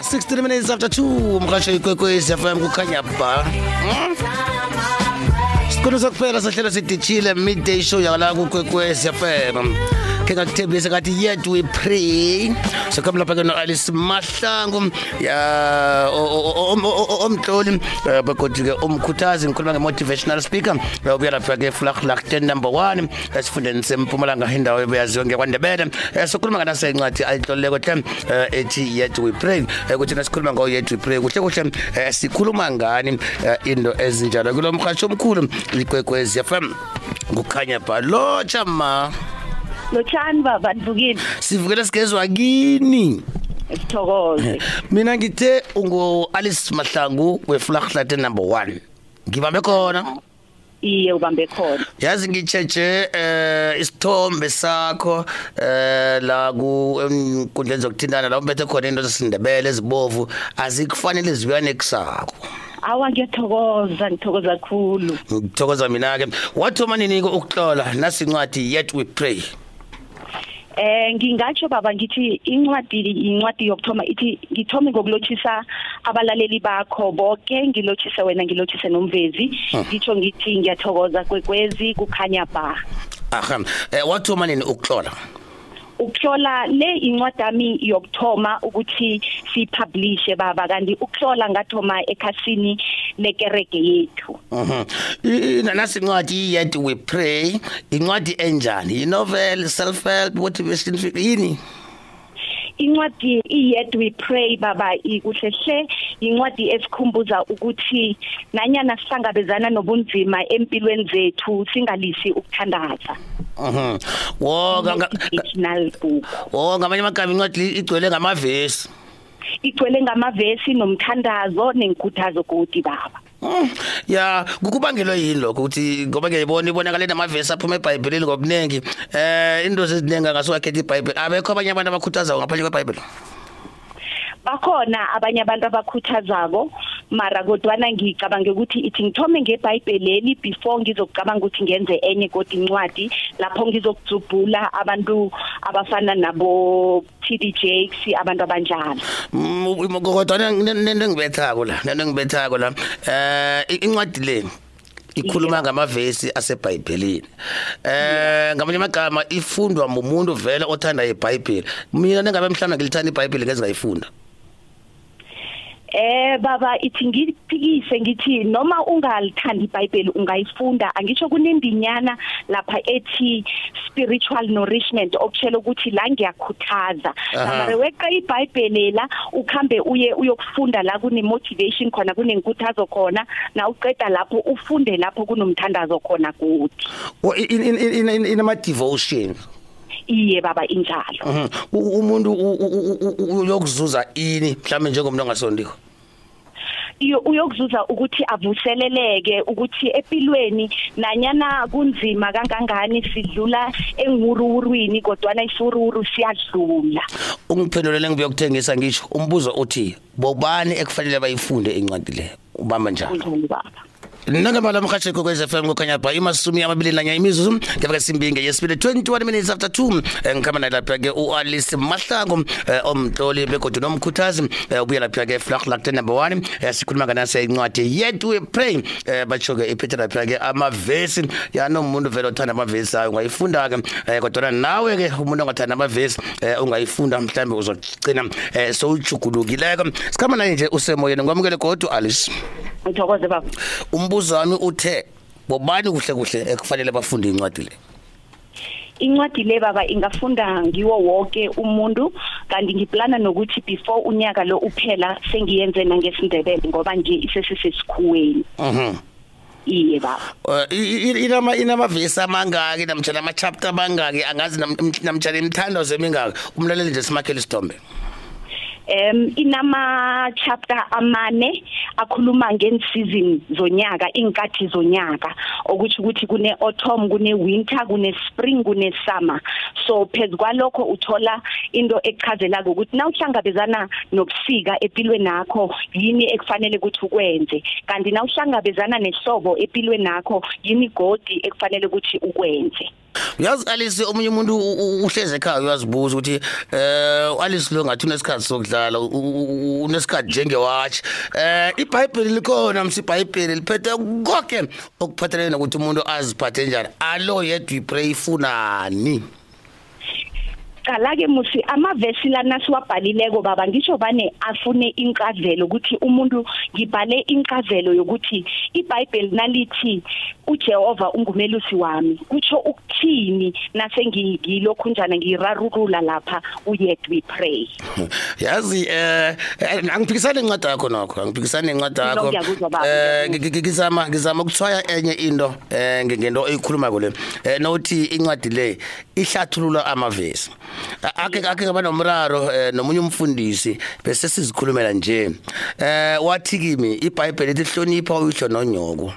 ya 16 minutes after 2 mkhatsho ikwekwezi FM kukhanya ba? Sikhona sokuphela sahlelo sidishile midday show yakala kukwekwezi FM ke ngakuthembisa kathi yet we pray. Lapha ke no Alice Mahlangu ya omhloli begodike umkhuthazi ngikhuluma nge-motivational speaker ubuya lapha ke flaglag 10 number one esifundeni sempumalanga indawo ebeyaziwe ngekwandebele. Sokhuluma nganase incwadi ayitloleleko hle ethi yet we pray. Ukuthi nasikhuluma ngayo yet we pray. Kuhle kuhle sikhuluma ngani into ezinjalo? Kulo mrhatshi omkhulu ikwekwezi FM kukhanya balotsha ma Lotshani baba nivukile sivukela sigezwa kini? Sithokoze. Mina ngithe ungo Alice Mahlangu weflaghlate number 1 ngibambe khona? Iye ubambe khona. Yazi ngitsheje eh isithombe sakho eh la ku enkundleni zokuthintana la umbethe khona into zesindebele ezibovu azikufanele zibuyane kusakho. Awa ngiyathokoza ngithokoza kakhulu ngithokoza mina ke wathoma nini ukuhlola? Nasi incwadi yet we pray. Eh ngingatsho baba ngithi incwadi incwadi yokthoma ithi ngithome ngokulochisa abalaleli bakho bonke ngilochise wena ngilochise nomvezi. Ngitsho ngithi ngiyathokoza kwekwezi kukhanya ba. Aha eh wathoma nini ukuhlola? Ukuhlola le incwadami yokthoma ukuthi sipublishe baba kanti ukuhlola ngathoma ekhasini lekereke yethu. Mhm. Ina nasi incwadi yet we pray. Incwadi enjani? Inovel self help motivation yini? Incwadi iyet we pray baba ikuhlehle incwadi esikhumbuza ukuthi nanyana sihlangabezana nobunzima empilweni zethu singalisi ukuthandaza. Mhm. Wo ngamanye amagama incwadi igcwele ngamavesi. Igcwele ngamavesi nomthandazo nenkhuthazo godi baba. Mm, ya kukubangelwa yini lokho ukuthi ngoba ngiyayibona ibonakala namavesi aphuma eBhayibhelini ngobuningi eh into eziningi angasukakhetha iBhayibheli abekho abanye abantu abakhuthazayo ngaphandle kweBhayibheli bakhona abanye abantu abakhuthazako mara kodwana ngicabanga ukuthi ithi ngithome ngeBhayibheleli before ngizokucabanga ukuthi ngenze enye kodwa incwadi lapho ngizokuzubhula abantu abafana nabo TD Jakes abantu abanjalo. Mm, kodwa nento engibethako la nento engibethako la eh incwadi le ikhuluma ngamavesi aseBhayibhelini. Eh ngamanye amagama ifundwa umuntu vele othanda iBhayibheli. Mina nengabe mhlawumbe ngilithanda iBhayibheli ngeze ngayifunda Eh baba ithi ngiphikise ngithi noma ungalithandi iBhayibheli ungayifunda angisho kunembinyana lapha ethi spiritual nourishment okutshela ukuthi la ngiyakhuthaza Aha. mara weqa iBhayibheli la ukhambe uye uyokufunda la kune motivation khona kunenkuthazo khona na uqeda lapho ufunde lapho kunomthandazo khona kuthi Wo- in in in in- inama devotion iye baba injalo Mhm. U- umuntu u- u- u- u- uyokuzuza ini? Mhlawumbe njengomuntu ongasondiko. Iyo uyokuzuza ukuthi avuseleleke ukuthi empilweni nanyana kunzima kangangani sidlula enguruwurwini kodwa isiwuruwuru siyadlula. Ungiphendulele ngiyokuthengisa ngisho umbuzo uthi bobani ekufanele bayifunde incwadi le? Ubamba njalo. Kunjani baba nangambala mhatshe kokwez FM kukhanya bha imasumi amabili nanye imizuzu ngeveka simbinge. Yesibili 21 minutes after 2 Eh, ngikhamba naye lapha ke uAlice Mahlangu omtloli omhloli begodwa nomkhuthazi eh, ubuya lapha ke flag lag number 1 eh, sikhuluma nganase incwadi yet we pray eh, batsho ke iphethe lapha ke amavesi. Yanomuntu vele othanda amavesi ayo ungayifunda ke kodwana kodwa nawe ke umuntu ongathanda amavesi eh, ungayifunda mhlawumbe uzogcina eh, sowujugulukileko sikhamba naye nje usemoyeni ngamukele kodwa Alice ngithokoze baba. Umbuzo wami uthe bobani kuhle kuhle ekufanele bafunde incwadi le? Incwadi le baba ingafunda ngiwo wonke umuntu kanti ngiplana nokuthi before unyaka lo uphela sengiyenze nangesindebele ngoba nje isesisesikhuweni mhm. Iye baba. Uh, inama inamavesi amangaki namtshana ama-chapter amangaki angazi nam- namtshana imithandazo emingaki umlaleli nje simakhele isithombe em inama chapter amane akhuluma ngen-season zonyaka inkathi zonyaka okuthi ukuthi kune autumn kune winter kune spring kune summer so phezukwalokho uthola into echazela ukuthi nawuhlangabezana nobusika empilweni nakho yini ekufanele ukuthi ukwenze. Kanti nawuhlangabezana nehlobo empilweni nakho yini godi ekufanele ukuthi ukwenze. Uyazi Alice omunye umuntu u- u- uhleze ekhaya uyazibuza ukuthi eh Alice lo ngathi unesikhathi sokudlala u- u- u- unesikhathi njengewatch. Eh iBhayibheli likhona msi iBhayibheli liphethe konke okuphathelene nokuthi umuntu aziphathe njani. Alo yedwa ipray ifunani? Qala ke musi amavesi lana siwabhalileko baba ngisho bane afune inkazelo ukuthi umuntu ngibhale inkazelo yokuthi iBhayibheli nalithi uJehova ungumelusi wami. Kutsho ukuthini nase ngilokhu njana ngirarulula lapha uyet we pray yazi eh eh, angiphikisani incwadi yakho nokho angiphikisani incwadi yakho. Ngiyakuzwa baba, eh ngiyakuzwa. ngi- ngizama ngizama ukuthwaya enye into eh nge- ngento eyikhuluma kule eh nokuthi incwadi le ihlathulula amavesi A- ake ake ngaba nomraro eh, nomunye umfundisi bese sizikhulumela nje. Eh wathi kimi iBhayibheli lithi hlonipha uyihlo nonyoko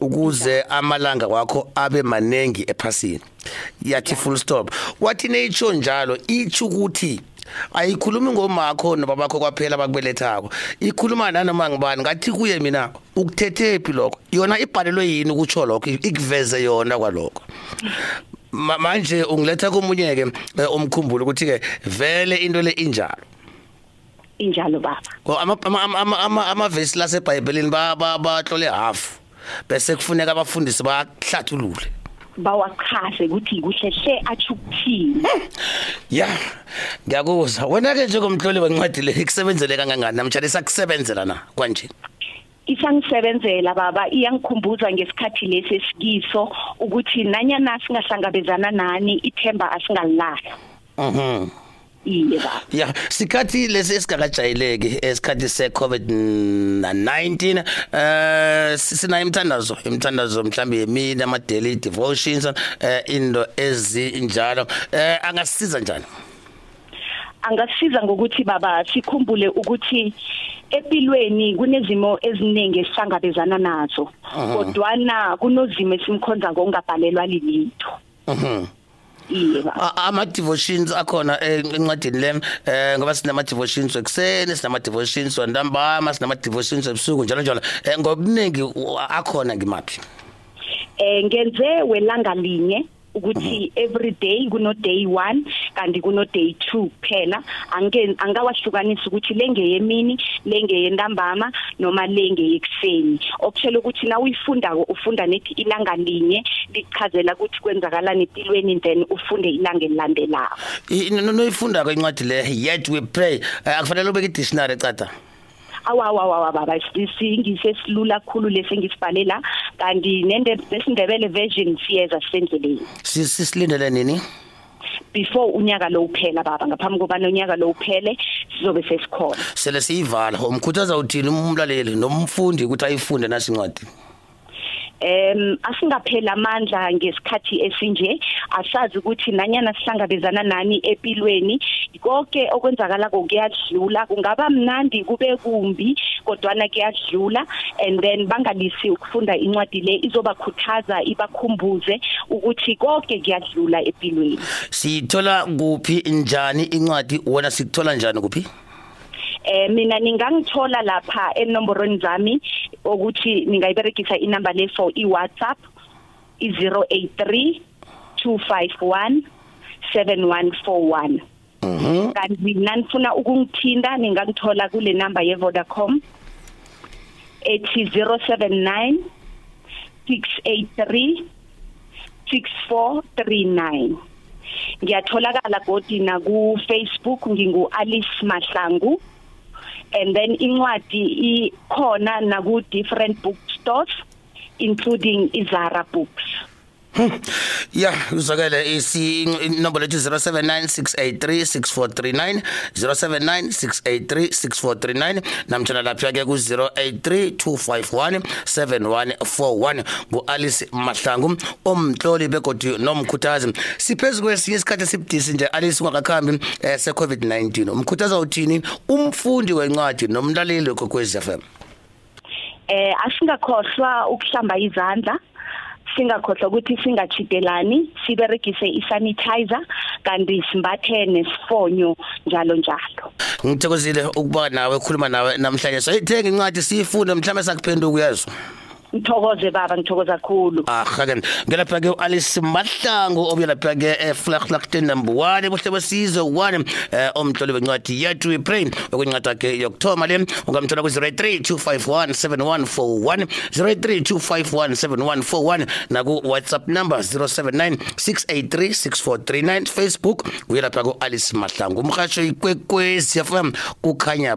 ukuze amalanga wakho abe manengi ephasini. Yathi full stop. Wathi neyitsho njalo ithi ukuthi ayikhulumi ngomakho nobabakho kwaphela bakubelethako. Ikhuluma nanoma ngibani ngathi kuye mina ukuthethephi lokho? Yona ibhalelwe yini ukutsho lokho? Ikuveze yona kwalokho. Ma- manje ungiletha komunye ke eh, umkhumbulo ukuthi ke vele into le injalo? Injalo baba. Ko ama ama ama- ama amavesi laseBhayibhelini ba ba- batlole half bese kufuneka abafundisi bahlathulule. Bawachaze ukuthi kuhlehle athi ukuthini. Ya ngiyakuzwa wena ke njengomhloli wencwadi le ikusebenzele kangangani? Namtshana sakusebenzela na kwanje? Isangisebenzela baba iyangikhumbuza ngesikhathi lesi esikiso ukuthi nanyana singahlangabezana nani ithemba asingalilahla mhm iye baba. Ya sikhathi lesi esigakajayeleki esikhathi se-covid-19 eh sinayo imthandazo imthandazo mhlambe yemini ama-daily devotions eh into ezinjalo. Eh angasiza njani? Angasiza ngokuthi baba sikhumbule ukuthi empilweni kunezimo eziningi esihlangabezana nazo kodwana kunozimo esimkhonza ngokungabhalelwa lilitho. Mhm A- ama devotions akhona eh, encwadini le eh ngoba sinama devotions ekseni sinama devotions ntambama sinama devotions ebusuku njalo njalo. Eh, ngobuningi akhona ngimaphi? Eh ngenze welanga linye ukuthi every day kuno day 1 kanti kuno day 2 kuphela ange angawahlukanisa ukuthi lengeyemini lengeyentambama noma lengeyekuseni okushela ukuthi na uyifundako ufunda nethi ilanga linye lichazela ukuthi kwenzakalani empilweni then ufunde ilanga elilandelako. I- no- noyifunda ko incwadi le yet we pray. Eh, akufanele ubeke i-dictionary ecada awawawa baba singise silula kakhulu lesengisibhale la kanti nende besindebele version siyeza sendleleni Si- sisilindele nini? Before unyaka lo uphela baba ngaphambi kobana unyaka lo uphele sizobe sesikhona. Sele siyivala. Umkhuthaza uthini umlaleli nomfundi ukuthi ayifunde nasi incwadi em asingaphela amandla ngesikhathi esinje. Asazi ukuthi nanyana sihlangabezana nani empilweni konke okwenzakala kuyadlula. Kungaba mnandi kube kumbi kodwana kuyadlula. And then bangalisi ukufunda incwadi le izobakhuthaza ibakhumbuze ukuthi konke kuyadlula empilweni siyithola kuphi njani incwadi? Wena sikuthola njani kuphi eh mina ningangithola lapha enomborweni zami ukuthi ningayiberegisa inamba le for iWhatsApp i083 251 7141 mhm. Kanti nanifuna ukungithinta ningangithola kule number ye Vodacom ethi 079 683 6439 ngiyatholakala godi na ku Facebook ngingu Alice Mahlangu. And then incwadi ikhona na ku different bookstores including Izara books. Ya uzakele isi inombolo lethu 0796836439 0796836439 namtshana lapha ke ku 0832517141 nguAlice Mahlangu omhloli begodi nomkhuthazi. Siphezulu kwesinye isikhathi sibudisi nje Alice ungakakhambi eh, se COVID-19 umkhuthaza uthini umfundi wencwadi nomlaleli kokwez FM eh asingakhohlwa ukuhlamba izandla. Singakhohlwa ukuthi singachidelani siberegise isanitizer kanti simbathe nesifonyo njalo njalo. Ngithokozile ukuba nawe ukhuluma nawe namhlanje. Sayithenga incwadi siyifunde mhlawumbe sakuphenduka uyezwa. Ngithokoze baba ngithokoza kakhulu. Aha ke ngelapha ke Alice Mahlangu obuyelapha ke Flaglachten number 1 buhle besizwe 1 eh omhlolo wencwadi yethu we pray okwencwadi yakhe yokuthoma le ungamthola ku 0325174141 0325174141 naku WhatsApp number 0796836439 Facebook uyelapha ku Alice Mahlangu. Umhasho ikwekwezi FM kukhanya